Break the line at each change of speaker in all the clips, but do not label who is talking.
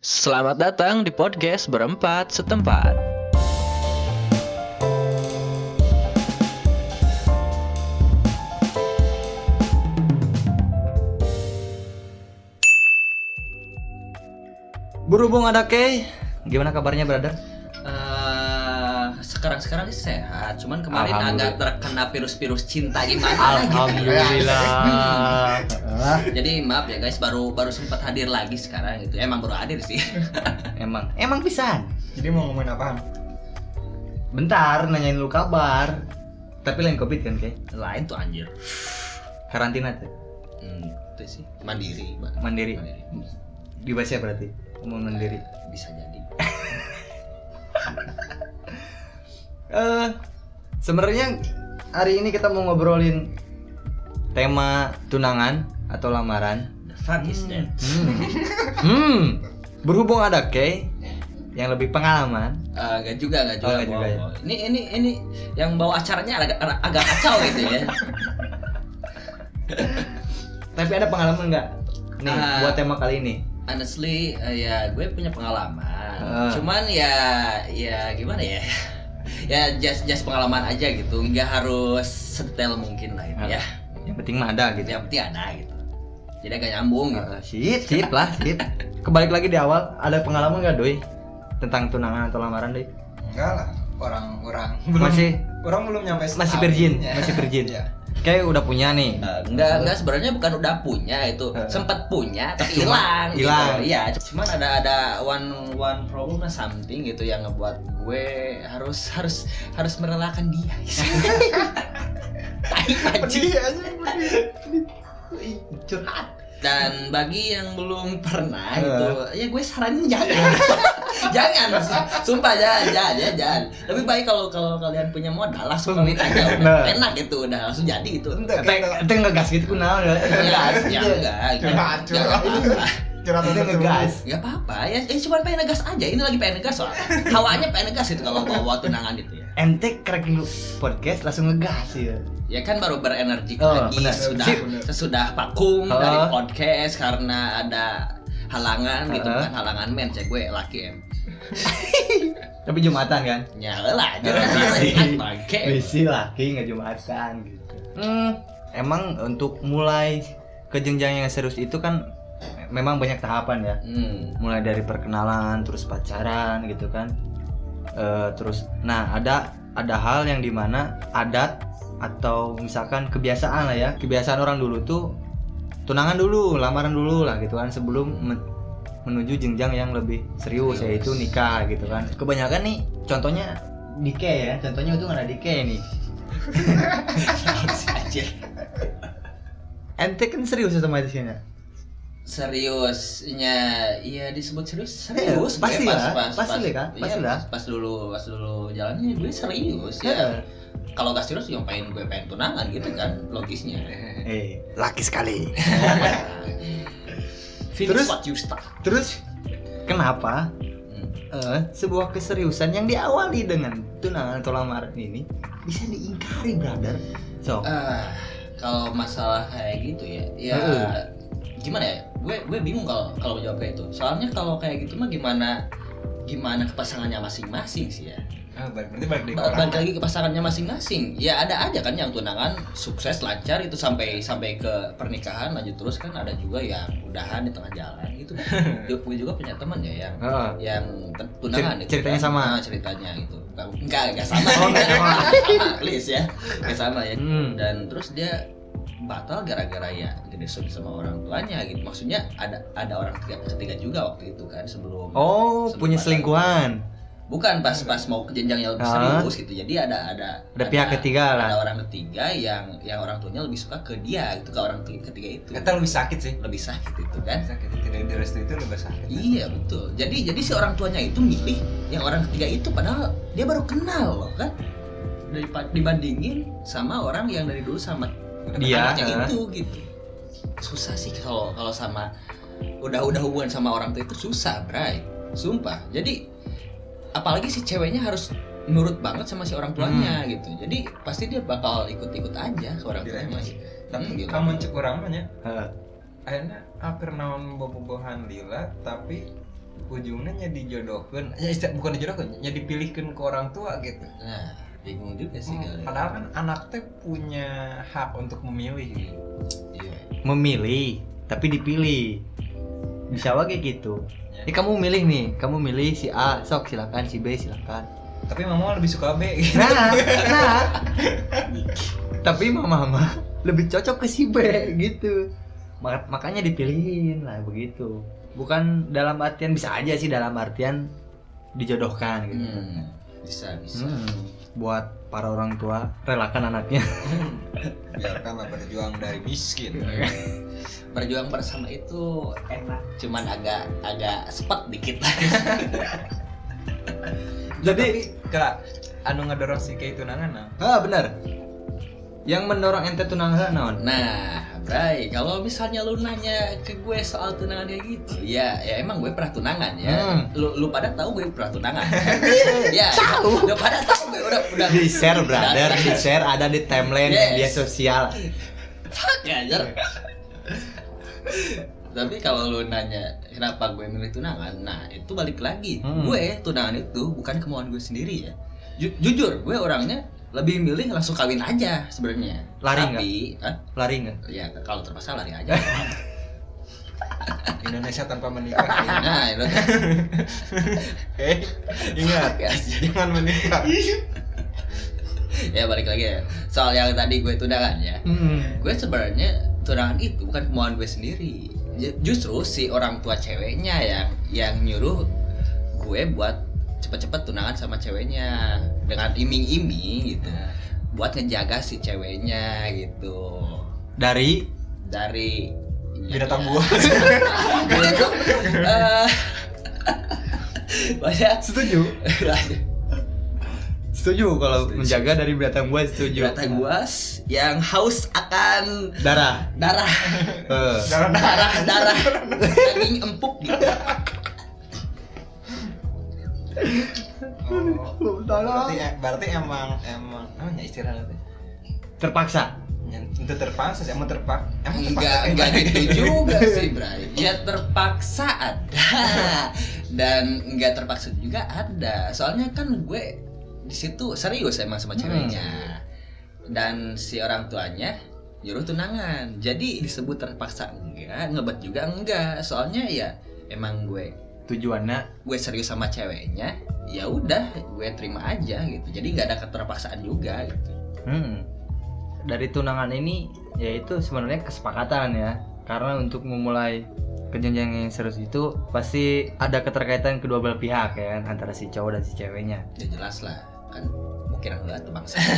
Selamat datang di podcast berempat setempat.
Berhubung ada Kay, gimana kabarnya brother?
Sekarang-sekarang sih sehat, cuman kemarin agak terkena virus-virus cinta gimana gitu.
Alhamdulillah.
Jadi maaf ya guys, baru baru sempat hadir lagi sekarang gitu. Emang baru hadir sih.
emang, emang pisan.
Jadi mau ngomongin apaan?
Bentar nanyain lu kabar. Tapi lain covid kan Kay?
Lain tuh anjir.
Karantina tuh.
Hmm, itu sih mandiri, Mbak.
Mandiri. Di Basya berarti. Ngomong mandiri.
Bisa jadi.
Eh, sebenarnya hari ini kita mau ngobrolin tema tunangan atau lamaran.
The fuck is that?
Hmm. hmm. Berhubung ada Kay yang lebih pengalaman.
Eh, Enggak juga, enggak
Oh,
juga.
nggak juga
bawa-
ya.
Ini ini ini yang bawa acaranya agak agak kacau gitu ya.
Tapi ada pengalaman nggak? Nih,
Ah.
buat tema kali ini.
Honestly, eh, ya gue punya pengalaman.
Ah.
Cuman ya, ya gimana ya? Ya just just pengalaman aja gitu. Nggak harus sedetail mungkin lah gitu ya.
Yang penting mah ada gitu.
Yang penting ada gitu. Jadi agak nyambung gitu.
Ah, sip, sip lah, sip. Kebalik lagi di awal, ada pengalaman nggak doi tentang tunangan atau lamaran doi?
Enggak lah, orang-orang belum
Masih
orang belum nyampe
masih
setahun.
virgin,
Ya.
masih virgin.
Iya.
Kayak udah punya nih.
Eh, enggak enggak sebenarnya bukan udah punya itu sempat punya tapi
Cuma
hilang gitu.
hilang.
iya cuman ada ada one one problem lah something gitu yang ngebuat gue harus harus harus merelakan dia Tai anjing.
Pedih aja.
Curhat.
Dan bagi yang belum pernah gitu ya gue saranin jangan jangan sumpah jangan jangan jangan, jangan. lebih baik kalau kalau kalian punya modal langsung kawin aja
Nah.
udah enak gitu udah langsung jadi gitu
Enggak,
ente ngegas gitu kunaon ya? Ngegas.
ya enggak
Curhat,
ya enggak apa-apa
Curhat aja
ngegas.
Gak apa-apa ya, eh cuma pengen negas aja. Ini lagi pengen negas soalnya. Hawanya pengen negas itu kalau bawa tunangan itu ya.
Ente kerek dulu podcast langsung ngegas ya.
Ya kan baru berenergi
Oh,
lagi
benar.
sudah
Sip.
sesudah vakum
Oh.
dari podcast karena ada halangan gitu
Oh.
kan halangan men cek gue laki em
Tapi jumatan kan?
nyala lah
Oh,
bangke
Bisi laki nggak jumatan gitu. Hmm, emang untuk mulai ke jenjang yang serius itu kan memang banyak tahapan ya.
hmm.
mulai dari perkenalan terus pacaran gitu kan Eh, terus nah ada ada hal yang di mana adat atau misalkan kebiasaan lah ya kebiasaan orang dulu tuh tunangan dulu lamaran dulu lah gitu kan sebelum men- menuju jenjang yang lebih serius,
Serius.
yaitu nikah gitu kan kebanyakan nih contohnya dike ya contohnya itu ada dike nih ente kan serius sama itu ya?
Seriusnya iya disebut serius? Serius?
Iya, pasti
gue
lah, pasti lah kan,
iya,
pasti
pas, pas dulu pas dulu jalannya gue serius ya.
Heeh.
kalau gak serius ngapain gue pengen tunangan gitu kan logisnya.
Eh laki sekali. Terus? terus kenapa eh, sebuah keseriusan yang diawali dengan tunangan atau lamaran ini bisa diingkari brother? So.
Ah, kalau masalah kayak gitu ya ya gimana ya gue gue bingung kalau kalau jawab kayak itu soalnya kalau kayak gitu mah gimana gimana ke pasangannya masing-masing sih ya
Ah, berarti balik
Ba-
orang.
balik lagi ke pasangannya masing-masing ya ada aja kan yang tunangan sukses lancar itu sampai sampai ke pernikahan lanjut terus kan ada juga yang udahan di tengah jalan gitu gue juga punya teman ya yang
Heeh.
yang tunangan
Cer-
itu
ceritanya
kan.
sama?
Nah, ceritanya itu enggak enggak enggak sama
Oh, enggak sama.
Sama, please ya enggak sama ya
Hmm.
dan terus dia batal gara-gara ya direstuin sama orang tuanya gitu maksudnya ada ada orang ketiga, ketiga juga waktu itu kan sebelum
oh
sebelum
punya selingkuhan
bukan pas pas mau ke jenjang yang lebih
Ah.
serius gitu jadi ada ada
ada pihak ketiga
ada
lah
orang ketiga yang yang orang tuanya lebih suka ke dia gitu ke orang ketiga, itu
Kata lebih sakit sih.
lebih sakit itu kan
Sakit tidak direstui itu lebih sakit.
Iya betul. Jadi jadi si orang tuanya itu milih yang orang ketiga itu padahal dia baru kenal loh kan. Dibandingin sama orang yang dari dulu sama
Dia,
anaknya
eh.
itu gitu. Susah sih kalau kalau sama udah udah hubungan sama orang tua itu susah, Bray. Sumpah. Jadi apalagi si ceweknya harus nurut banget sama si orang tuanya
Hmm.
gitu. Jadi pasti dia bakal ikut-ikut aja ke orang tuanya.
Diremeh. Tapi
Hmm, gitu.
kamu cek orang mah nya.
Heeh.
Akhirnya hampir naon bobogohan lila tapi ujungnya nya dijodohkan ya istilah- bukan dijodohkan nya dipilihkan ke orang tua gitu
nah bingung juga sih
Hmm,
kali
padahal kan anak teh punya hak untuk memilih. Gitu.
iya.
Memilih tapi dipilih. Bisa wae kayak gitu. Ini kamu milih nih. Kamu milih si A sok silakan. Si B silakan.
Tapi mama lebih suka B. Gitu.
nah nah. Tapi mama mama lebih cocok ke si B gitu. Mak- makanya dipilihin lah begitu. Bukan dalam artian bisa aja sih dalam artian dijodohkan gitu.
Hmm, bisa bisa.
Hmm, buat para orang tua relakan anaknya.
Biarkanlah berjuang dari miskin.
Berjuang bersama itu enak cuman agak agak sepet dikit.
Jadi kak anu ngedorong si kayak tunangan nah
ah benar yang mendorong ente tunangan naon
Nah, Bray, kalau misalnya lu nanya ke gue soal tunangan kayak gitu, ya, ya emang gue pernah tunangan ya.
Hmm.
Lu, lu pada tahu gue pernah tunangan. ya, tahu. Lu pada tahu gue udah udah
di share brother di share ada di timeline
Yes.
media sosial
Fuck aja. Tapi kalau lu nanya kenapa gue milih tunangan, nah itu balik lagi.
Hmm.
Gue tunangan itu bukan kemauan gue sendiri ya. Ju- jujur, gue orangnya lebih milih langsung kawin aja sebenarnya.
Lari
Tapi, Hah?
lari nggak?
Ya kalau terpaksa lari aja.
Indonesia tanpa menikah.
Nah, itu.
Eh ingat jangan menikah.
Ya balik lagi ya. Soal yang tadi gue tunangan ya.
Hmm.
gue sebenarnya tunangan itu bukan kemauan gue sendiri. Ju- justru si orang tua ceweknya yang yang nyuruh gue buat cepet-cepet tunangan sama ceweknya. Dengan iming-iming gitu. Buat ngejaga si ceweknya gitu.
Dari?
Dari
binatang
ya,
buas
Dia tuh, banyak
setuju. Setuju kalau
Setuju.
menjaga dari binatang buas setuju.
Binatang buas yang haus akan
darah.
darah.
Eh.
darah
darah darah. Daging empuk gitu
oh, berarti berarti emang emang oh ya? Istilahnya teh.
terpaksa?
Ya, itu terpaksa sih emang terpak emang terpaksa
enggak enggak gitu juga sih Bray. Ya terpaksa ada. Dan enggak terpaksa juga ada. Soalnya kan gue di situ serius emang sama ceweknya. Dan si orang tuanya nyuruh tunangan. Jadi disebut terpaksa enggak ngebet juga enggak. Soalnya ya emang gue
tujuannya?
Gue serius sama ceweknya ya udah gue terima aja gitu. Jadi nggak ada keterpaksaan juga gitu.
Hmm, dari tunangan ini yaitu sebenarnya kesepakatan ya. Karena untuk memulai ke jenjang yang serius itu pasti ada keterkaitan kedua belah pihak ya kan antara si cowok dan si ceweknya.
Ya jelas lah kan enggak tuh bangsa.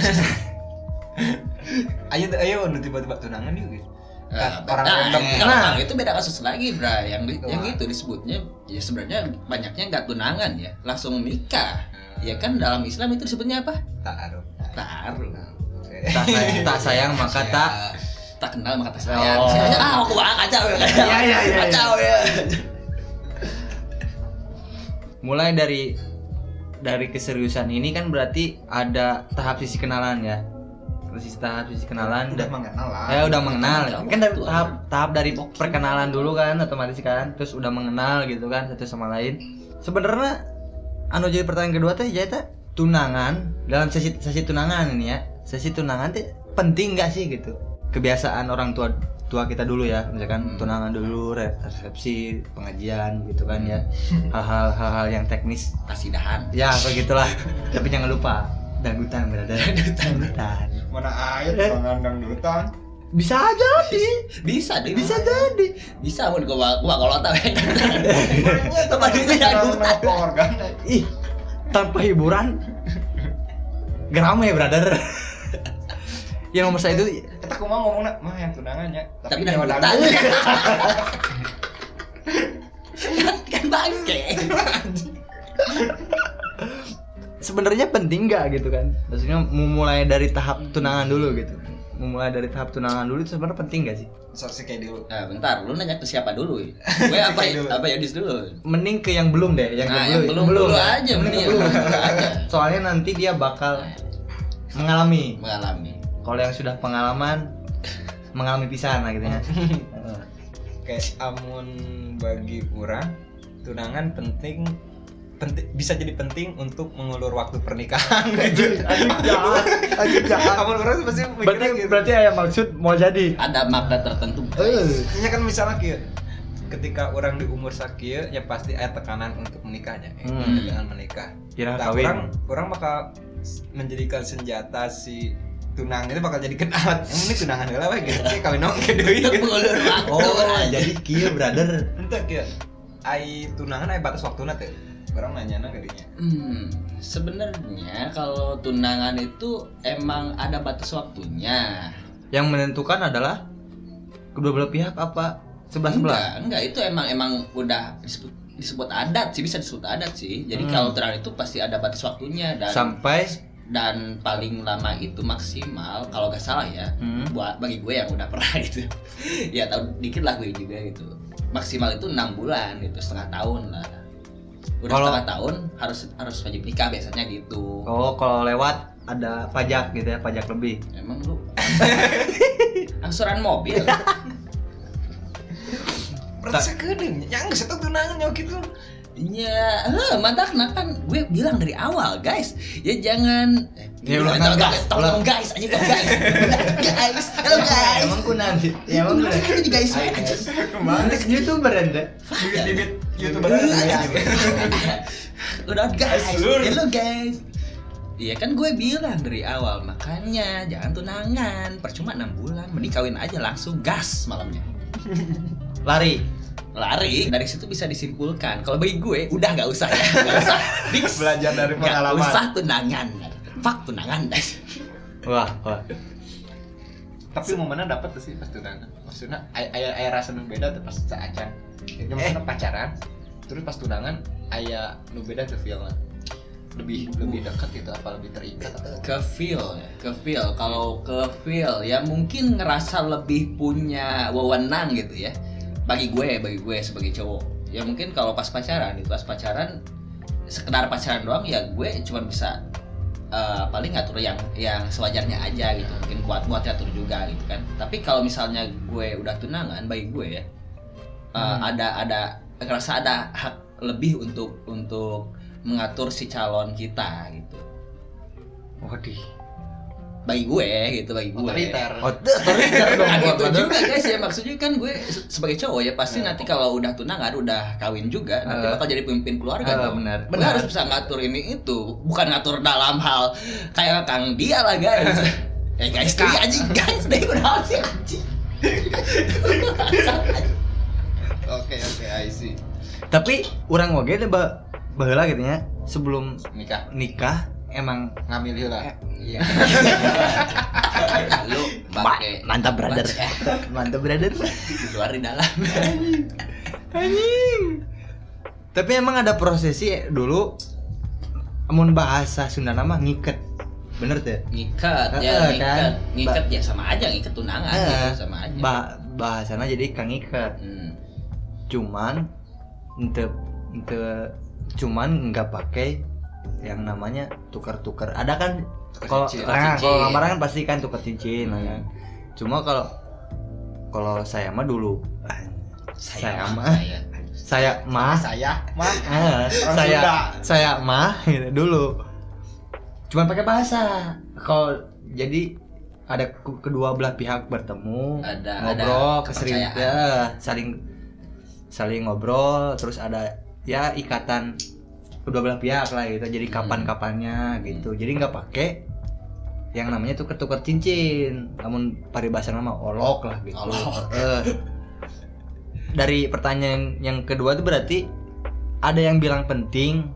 Ayo ayo tiba-tiba tunangan yuk gitu
Nah,
orang
nah,
random.
kalau
Nah.
itu beda kasus lagi, Bra. Yang di- yang itu disebutnya ya sebenarnya banyaknya nggak tunangan ya, langsung nikah. Ya kan dalam Islam itu disebutnya apa?
taruh
Taruh.
tak sayang, tak sayang maka tak
Ya, tak kenal maka tak sayang.
Oh.
Ah, aku ah, kacau ya, kacau.
Iya, iya, iya,
Kacau ya.
mulai dari dari keseriusan ini kan berarti ada tahap sisi kenalan ya tahap sisi kenalan
udah
da-
mengenal lah.
Ya udah mengenal.
Kamu
kan dari tahap tahap dari perkenalan dulu kan otomatis kan. Terus udah mengenal gitu kan satu sama lain. Sebenarnya anu jadi pertanyaan kedua teh jadi teh, tunangan. Dalam sesi sesi tunangan ini ya sesi tunangan teh penting nggak sih gitu? Kebiasaan orang tua tua kita dulu ya misalkan
Hmm.
tunangan dulu re- resepsi pengajian gitu kan ya. Hal-hal hal-hal yang teknis.
Kasidahan.
ya begitulah. Tapi jangan lupa dangdutan berada dangdutan
mana air tangan dangdutan
bisa jadi.
Bisa deh.
bisa jadi.
Bisa pun gua gua kalau tahu ya. Tempat itu yang
organ.
Ih tanpa hiburan. Gak rame brother. Yang nomor saya itu
kita aku mau ngomong nak mah yang tunangannya.
Tapi
tapi nyawa
kan bangke.
sebenarnya penting nggak gitu kan maksudnya memulai dari tahap tunangan dulu gitu memulai dari tahap tunangan dulu itu sebenarnya penting gak sih
so si kayak dulu
Nah, bentar, lu nanya ke siapa dulu? Gue apa
Dulu.
apa Yodis dulu?
mending ke yang belum deh yang,
nah, yang belum dulu
ya.
aja,
Mending belum.
belum aja.
soalnya nanti dia bakal mengalami
Mengalami.
kalau yang sudah pengalaman mengalami pisan lah gitu ya
kayak amun bagi orang tunangan penting penting bisa jadi penting untuk mengulur waktu pernikahan gitu.
Anjing jahat.
Kamu orang pasti
Berarti
gitu.
berarti ada maksud mau jadi.
ada makna tertentu
Eh.
Ya kan misalnya kieu ketika orang di umur sakieu ya pasti ada tekanan untuk menikahnya eh,
Hmm.
dengan menikah.
Kira
Nah,
kawin.
orang orang bakal menjadikan senjata si tunang itu bakal jadikan alat yang ini tunangan heula we gitu kayak kawin deui gitu.
waktu
Oh, jadi kieu brother.
Ente kieu ai tunangan ai batas waktuna teh. Orang nanya gadinya.
Hmm, sebenarnya kalau tunangan itu emang ada batas waktunya.
Yang menentukan adalah kedua belah pihak apa? Sebelah sebelah.
Enggak, enggak itu emang emang udah disebut disebut adat sih bisa disebut adat sih. Jadi
Hmm.
kalau tunangan itu pasti ada batas waktunya dan
Sampai
dan paling lama itu maksimal kalau nggak salah ya
hmm,
buat bagi gue yang udah pernah gitu ya tahu dikit lah gue juga gitu maksimal itu enam bulan gitu setengah tahun lah udah
Kalau-
setengah tahun harus harus wajib nikah biasanya gitu
Oh, kalau lewat ada pajak gitu ya, pajak lebih.
emang lu angsuran mobil
Berarti sakedeung nya geus eta tunangan gitu.
Ya, eh, mantakna kan gue bilang dari awal guys, ya jangan.
Ya,
Eh,
ulang,
tolong,
ulang,
guys, tolong guys, aja dong guys, guys, halo guys.
Emang kunan sih.
Ya,
Emang kunan.
kan jadi guys aja.
Mana youtuber anda?
Bibit-bibit YouTuber
Eh,
aya.
Udah guys,
Seluruh.
halo guys. Iya kan gue bilang dari awal makanya jangan tunangan percuma 6 bulan mending kawin aja langsung gas malamnya
Lari.
Lari dari situ bisa disimpulkan. Kalau bagi gue udah nggak usah ya. Nggak usah. Fix.
Belajar dari
Nggak
pengalaman.
usah tunangan. Fuck tunangan. Guys
Wah, wah.
Tapi momennya dapat sih pas tunangan. Maksudnya ay- aya aya rasa nu beda tuh pas saacan. Ya maksudnya pacaran, terus pas tunangan aya nu beda tuh feel lebih lebih dekat gitu apa lebih terikat atau
ke feel ya ke feel. Kalau ke feel ya mungkin ngerasa lebih punya wewenang gitu ya bagi gue bagi gue sebagai cowok ya mungkin kalau pas pacaran itu pas pacaran sekedar pacaran doang ya gue cuma bisa eh, paling ngatur yang yang sewajarnya aja gitu mungkin buat buat ngatur juga gitu kan tapi kalau misalnya gue udah tunangan bagi gue ya eh,
Hmm.
ada ada ngerasa ada hak lebih untuk untuk mengatur si calon kita gitu
Waduh.
Bagi gue gitu bagi gue
otoriter.
Oh, otoriter dong.
Nah, gitu juga guys ya maksudnya kan gue se- sebagai cowok ya pasti
Ya.
nanti kalau udah tunangan udah kawin juga nanti
Eh.
bakal jadi pemimpin keluarga dong.
benar.
Gue harus bisa ngatur ini itu bukan ngatur dalam hal kayak kang dia lah guys eh guys deh anjing guys deh udah sih anjing
Oke oke I see.
Tapi orang oge teh bah baheula gitu nya sebelum
Nikah
nikah emang
ngambil heula.
iya.
lu pakai
mantap brother. Mantap brother.
di luar di dalam
Anjing. Tapi emang ada prosesi dulu amun bahasa Sunda nama ngiket. Bener tuh?
ngikat
Eh,
ya
kan?
ngikat ngikat ya sama aja ngiket tunangan
Eh,
ya sama aja
Ba bahasana jadi kang ngiket.
Hmm.
Cuman ente ente cuman nggak pakai yang namanya tukar-tukar. Ada kan kalau nah, kalau lamaran kan pasti kan tukar cincin
Hmm.
kan. Cuma kalau kalau saya mah dulu. Saya mah.
saya.
Saya mah.
Saya mah.
Ah,
Orang
saya saya mah gitu dulu. Cuman pakai bahasa. Kalau jadi ada ke- kedua belah pihak bertemu
Ada-
ngobrol
ada
kesering ya, saling saling ngobrol terus ada ya ikatan kedua belah pihak lah gitu. Jadi
Hmm.
kapan kapannya gitu. Jadi nggak pakai yang namanya tuker tuker cincin. Namun paribasa nama olok lah gitu.
Olok.
Eh, dari pertanyaan yang kedua itu berarti ada yang bilang penting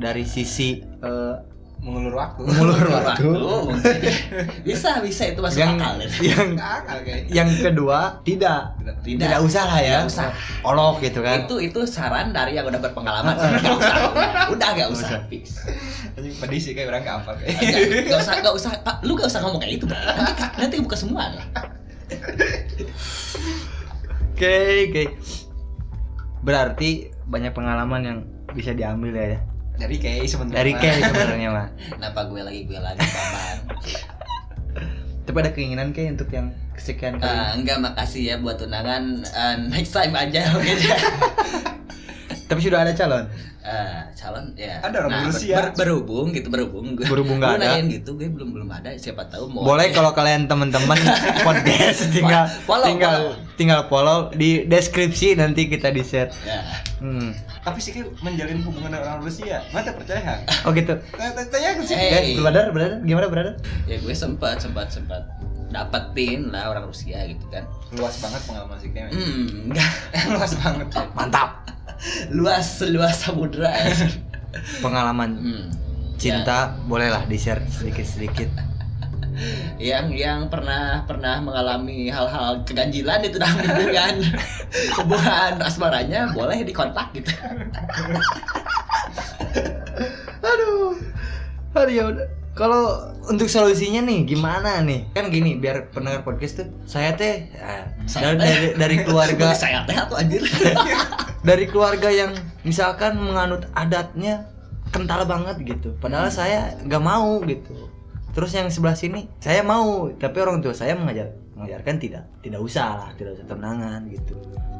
dari sisi eh,
mengulur waktu.
mengulur waktu.
mungkin. bisa bisa itu masuk
yang
akal
yang
Akal kayaknya.
yang kedua tidak.
Tidak.
tidak. Usah lah ya.
Tidak usah.
olok gitu kan.
Itu itu saran dari yang udah berpengalaman. Nggak usah. Udah nggak usah.
usah.
fix.
Anjing pedih sih kayak orang gak apa kayak.
Nggak usah nggak usah. Pak, lu nggak usah ngomong kayak itu nanti nanti buka semua nih
oke oke. Berarti banyak pengalaman yang bisa diambil ya
Dari kayak sebenarnya.
dari Kay sebenarnya mah
kenapa gue lagi gue lagi kapan
tapi ada keinginan Kay untuk yang kesekian kali
Eh, enggak makasih ya buat tunangan Eh, next time aja ya.
Tapi sudah ada calon.
Eh, calon ya
Ada orang
nah,
Rusia.
ber- berhubung gitu berhubung
Berhubung nggak ada.
nanyain gitu gue belum belum ada siapa tahu mau
Boleh kalau kalian teman-teman podcast tinggal
Follow,
tinggal
follow.
tinggal follow di deskripsi nanti kita di share.
ya
Hmm.
Tapi sih kayak menjalin hubungan dengan orang Rusia. Mana percaya Han?
Oh gitu.
Tanya ke sih.
Eh.
Eh, brother, brother, gimana brother?
ya gue sempat sempat sempat dapetin lah orang Rusia gitu kan
Luas banget pengalaman si Kemen.
hmm enggak
Luas banget. ya.
Mantap.
Luas luas samudra
Pengalaman
hmm.
cinta bolehlah di share sedikit-sedikit.
yang yang pernah pernah mengalami hal-hal keganjilan itu dalam hubungan hubungan asmaranya boleh dikontak gitu
Aduh. Aduh ya udah. Kalau untuk solusinya nih gimana nih? Kan gini, biar pendengar podcast tuh saya teh ya,
Saya
dari, dari dari keluarga
saya teh atau anjir
dari keluarga yang misalkan menganut adatnya kental banget gitu. Padahal saya nggak mau gitu. Terus yang sebelah sini saya mau, tapi orang tua saya mengajar mengajarkan tidak tidak usah lah, tidak usah tunangan gitu.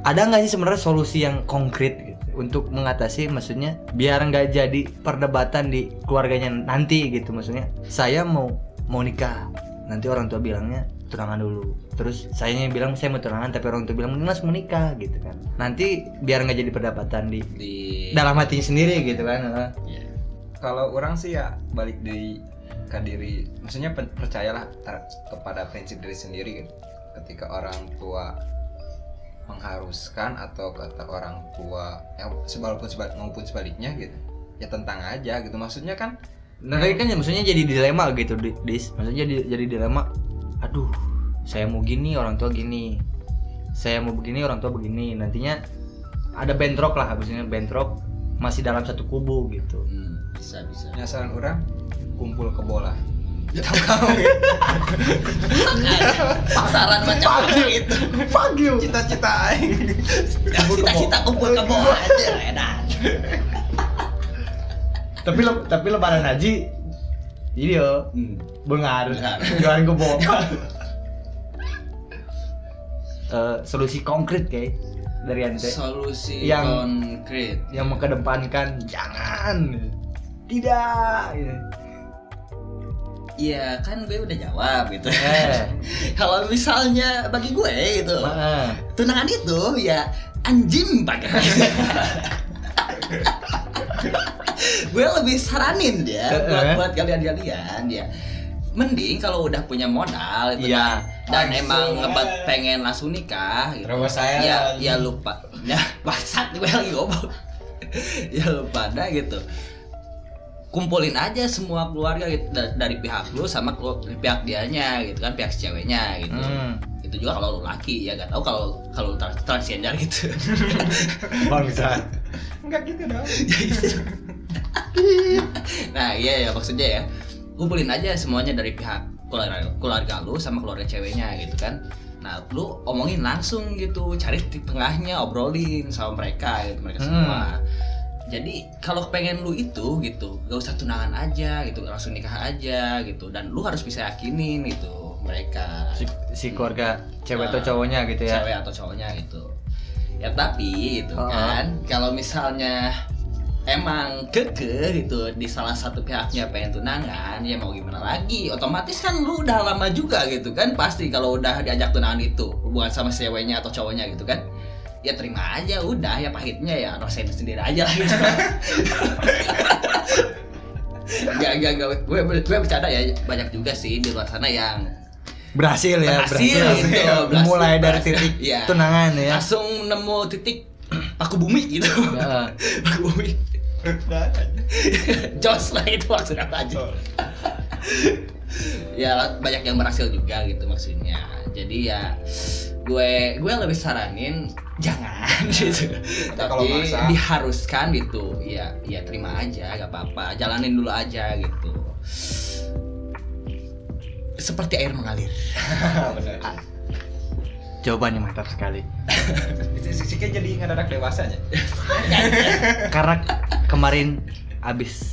Ada nggak sih sebenarnya solusi yang konkret gitu untuk mengatasi maksudnya biar nggak jadi perdebatan di keluarganya nanti gitu maksudnya saya mau mau nikah nanti orang tua bilangnya tunangan dulu terus sayanya bilang saya mau tunangan tapi orang tua bilang mending langsung menikah gitu kan nanti biar nggak jadi perdebatan di
di
dalam hatinya sendiri gitu kan heeh.
Kalau orang sih ya balik dari ke diri, maksudnya percayalah kepada prinsip diri sendiri gitu. Ketika orang tua mengharuskan atau kata orang tua yang sebalpun sebal maupun sebaliknya gitu ya tentang aja gitu maksudnya kan
Nah, tadi kan maksudnya jadi dilema gitu, Di- Dis. Maksudnya jadi, jadi dilema. Aduh, saya mau gini, orang tua gini. Saya mau begini, orang tua begini. Nantinya ada bentrok lah, maksudnya bentrok masih dalam satu kubu gitu.
hmm, bisa bisa
ya saran orang kumpul ke bola.
Pasaran macam apa itu
Fuck you.
cita-cita
cita-cita kumpul ke bawah aja
Tapi le, tapi lebaran haji ini yo
hmm.
bengar. Jualan gebo. Eh, solusi konkret kayak dari ante.
Solusi
Yang-
konkret.
yang mengedepankan jangan. Tidak gitu.
Iya kan gue udah jawab gitu
eh
kalau misalnya bagi gue gitu
Heeh.
tunangan itu ya anjing pakai gue lebih saranin dia buat buat kalian-kalian ya mending kalau udah punya modal gitu kan. dan
Langsung
emang ngebat
aja.
pengen langsung nikah gitu.
Terus saya
ya ya lupa ya bangsat gue lagi ngomong ya lupa dah gitu kumpulin aja semua keluarga gitu da- dari pihak lu sama kelu- pihak dianya gitu kan pihak si ceweknya gitu
Hmm.
itu juga kalau lu laki ya gak tau kalau kalau trans- transgender gitu
Bangsa.
enggak gitu dong
Ya gitu. nah iya ya maksudnya ya kumpulin aja semuanya dari pihak keluarga, keluarga lu sama keluarga ceweknya gitu kan nah lu omongin langsung gitu cari titik tengahnya obrolin sama mereka gitu mereka
Hmm.
semua jadi kalau pengen lu itu gitu gak usah tunangan aja gitu langsung nikah aja gitu. Dan lu harus bisa yakinin gitu mereka.
Si, si keluarga cewek atau
Nah,
cowoknya gitu ya.
cewek atau cowoknya gitu. Ya tapi itu
Oh.
kan kalau misalnya emang keke gitu di salah satu pihaknya pengen tunangan ya mau gimana lagi? Otomatis kan lu udah lama juga gitu kan? Pasti kalau udah diajak tunangan itu hubungan sama ceweknya atau cowoknya gitu kan ya terima aja udah ya pahitnya ya rasain sendiri aja lah gitu Gak, gak, gak, gue, gue bercanda ya banyak juga sih di luar sana yang
Berhasil ya,
Berhasil gitu, berhasil,
Mulai dari
berhasil.
titik
Iya.
tunangan ya.
langsung nemu titik paku bumi gitu
Heeh.
paku bumi jos lah itu maksudnya aja ya banyak yang berhasil juga gitu maksudnya jadi ya gue gue lebih saranin jangan gitu.
kalau
tapi
maksa.
diharuskan gitu. Ya ya terima aja gak apa-apa. Jalanin dulu aja gitu. Seperti air mengalir.
Benar.
Jawabannya mantap sekali.
si si Kay jadi ngadadak dewasanya
Karena kemarin abis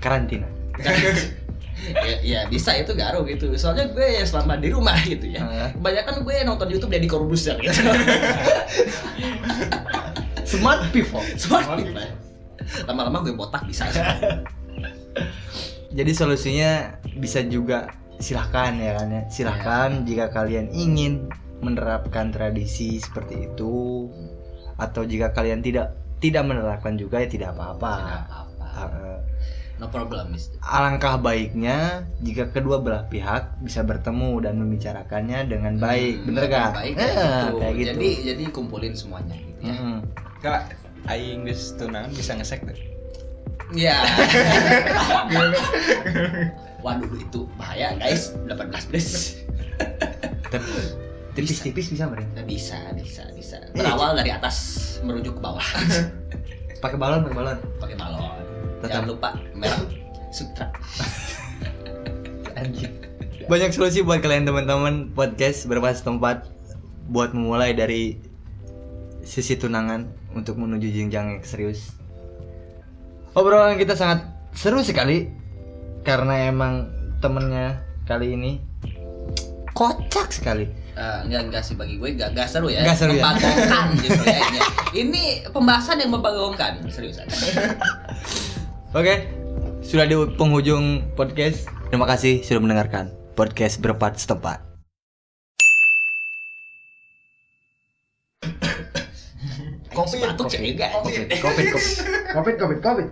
karantina.
ya, ya bisa itu garu gitu soalnya gue ya selama di rumah gitu ya kebanyakan gue nonton YouTube Deddy Corbuzier gitu
Smart people.
Smart people. Lama-lama gue botak bisa.
Jadi solusinya bisa juga silahkan ya kan ya. Silahkan jika kalian ingin menerapkan tradisi seperti itu atau jika kalian tidak tidak menerapkan juga ya tidak apa-apa.
Tidak apa-apa.
Uh,
No problem, Mister.
alangkah baiknya jika kedua belah pihak bisa bertemu dan membicarakannya dengan baik,
Hmm,
bener gak?
Baik
Eh,
kayak gitu.
kayak gitu.
Jadi jadi kumpulin semuanya gitu ya.
Mm-mm.
Kak, aing geus tunangan bisa ngesek tuh.
Ya. Waduh itu bahaya guys 18 plus
Tapi tipis-tipis bisa meren.
bisa bisa bisa berawal dari atas merujuk ke bawah
Pakai balon, pakai balon.
pakai balon
Tetap.
jangan lupa merah sutra
Banyak solusi buat kalian teman-teman podcast berpas tempat buat memulai dari sisi tunangan untuk menuju jenjang yang serius. Obrolan kita sangat seru sekali karena emang temennya kali ini kocak sekali.
Eh, enggak enggak sih bagi gue enggak, enggak seru ya
Enggak seru ya?
justru ya ini. ini pembahasan yang membagongkan seriusan
Oke, sudah di penghujung podcast. Terima kasih sudah mendengarkan podcast berempat setempat.
kopi cewek
Covid, covid, covid, covid, covid.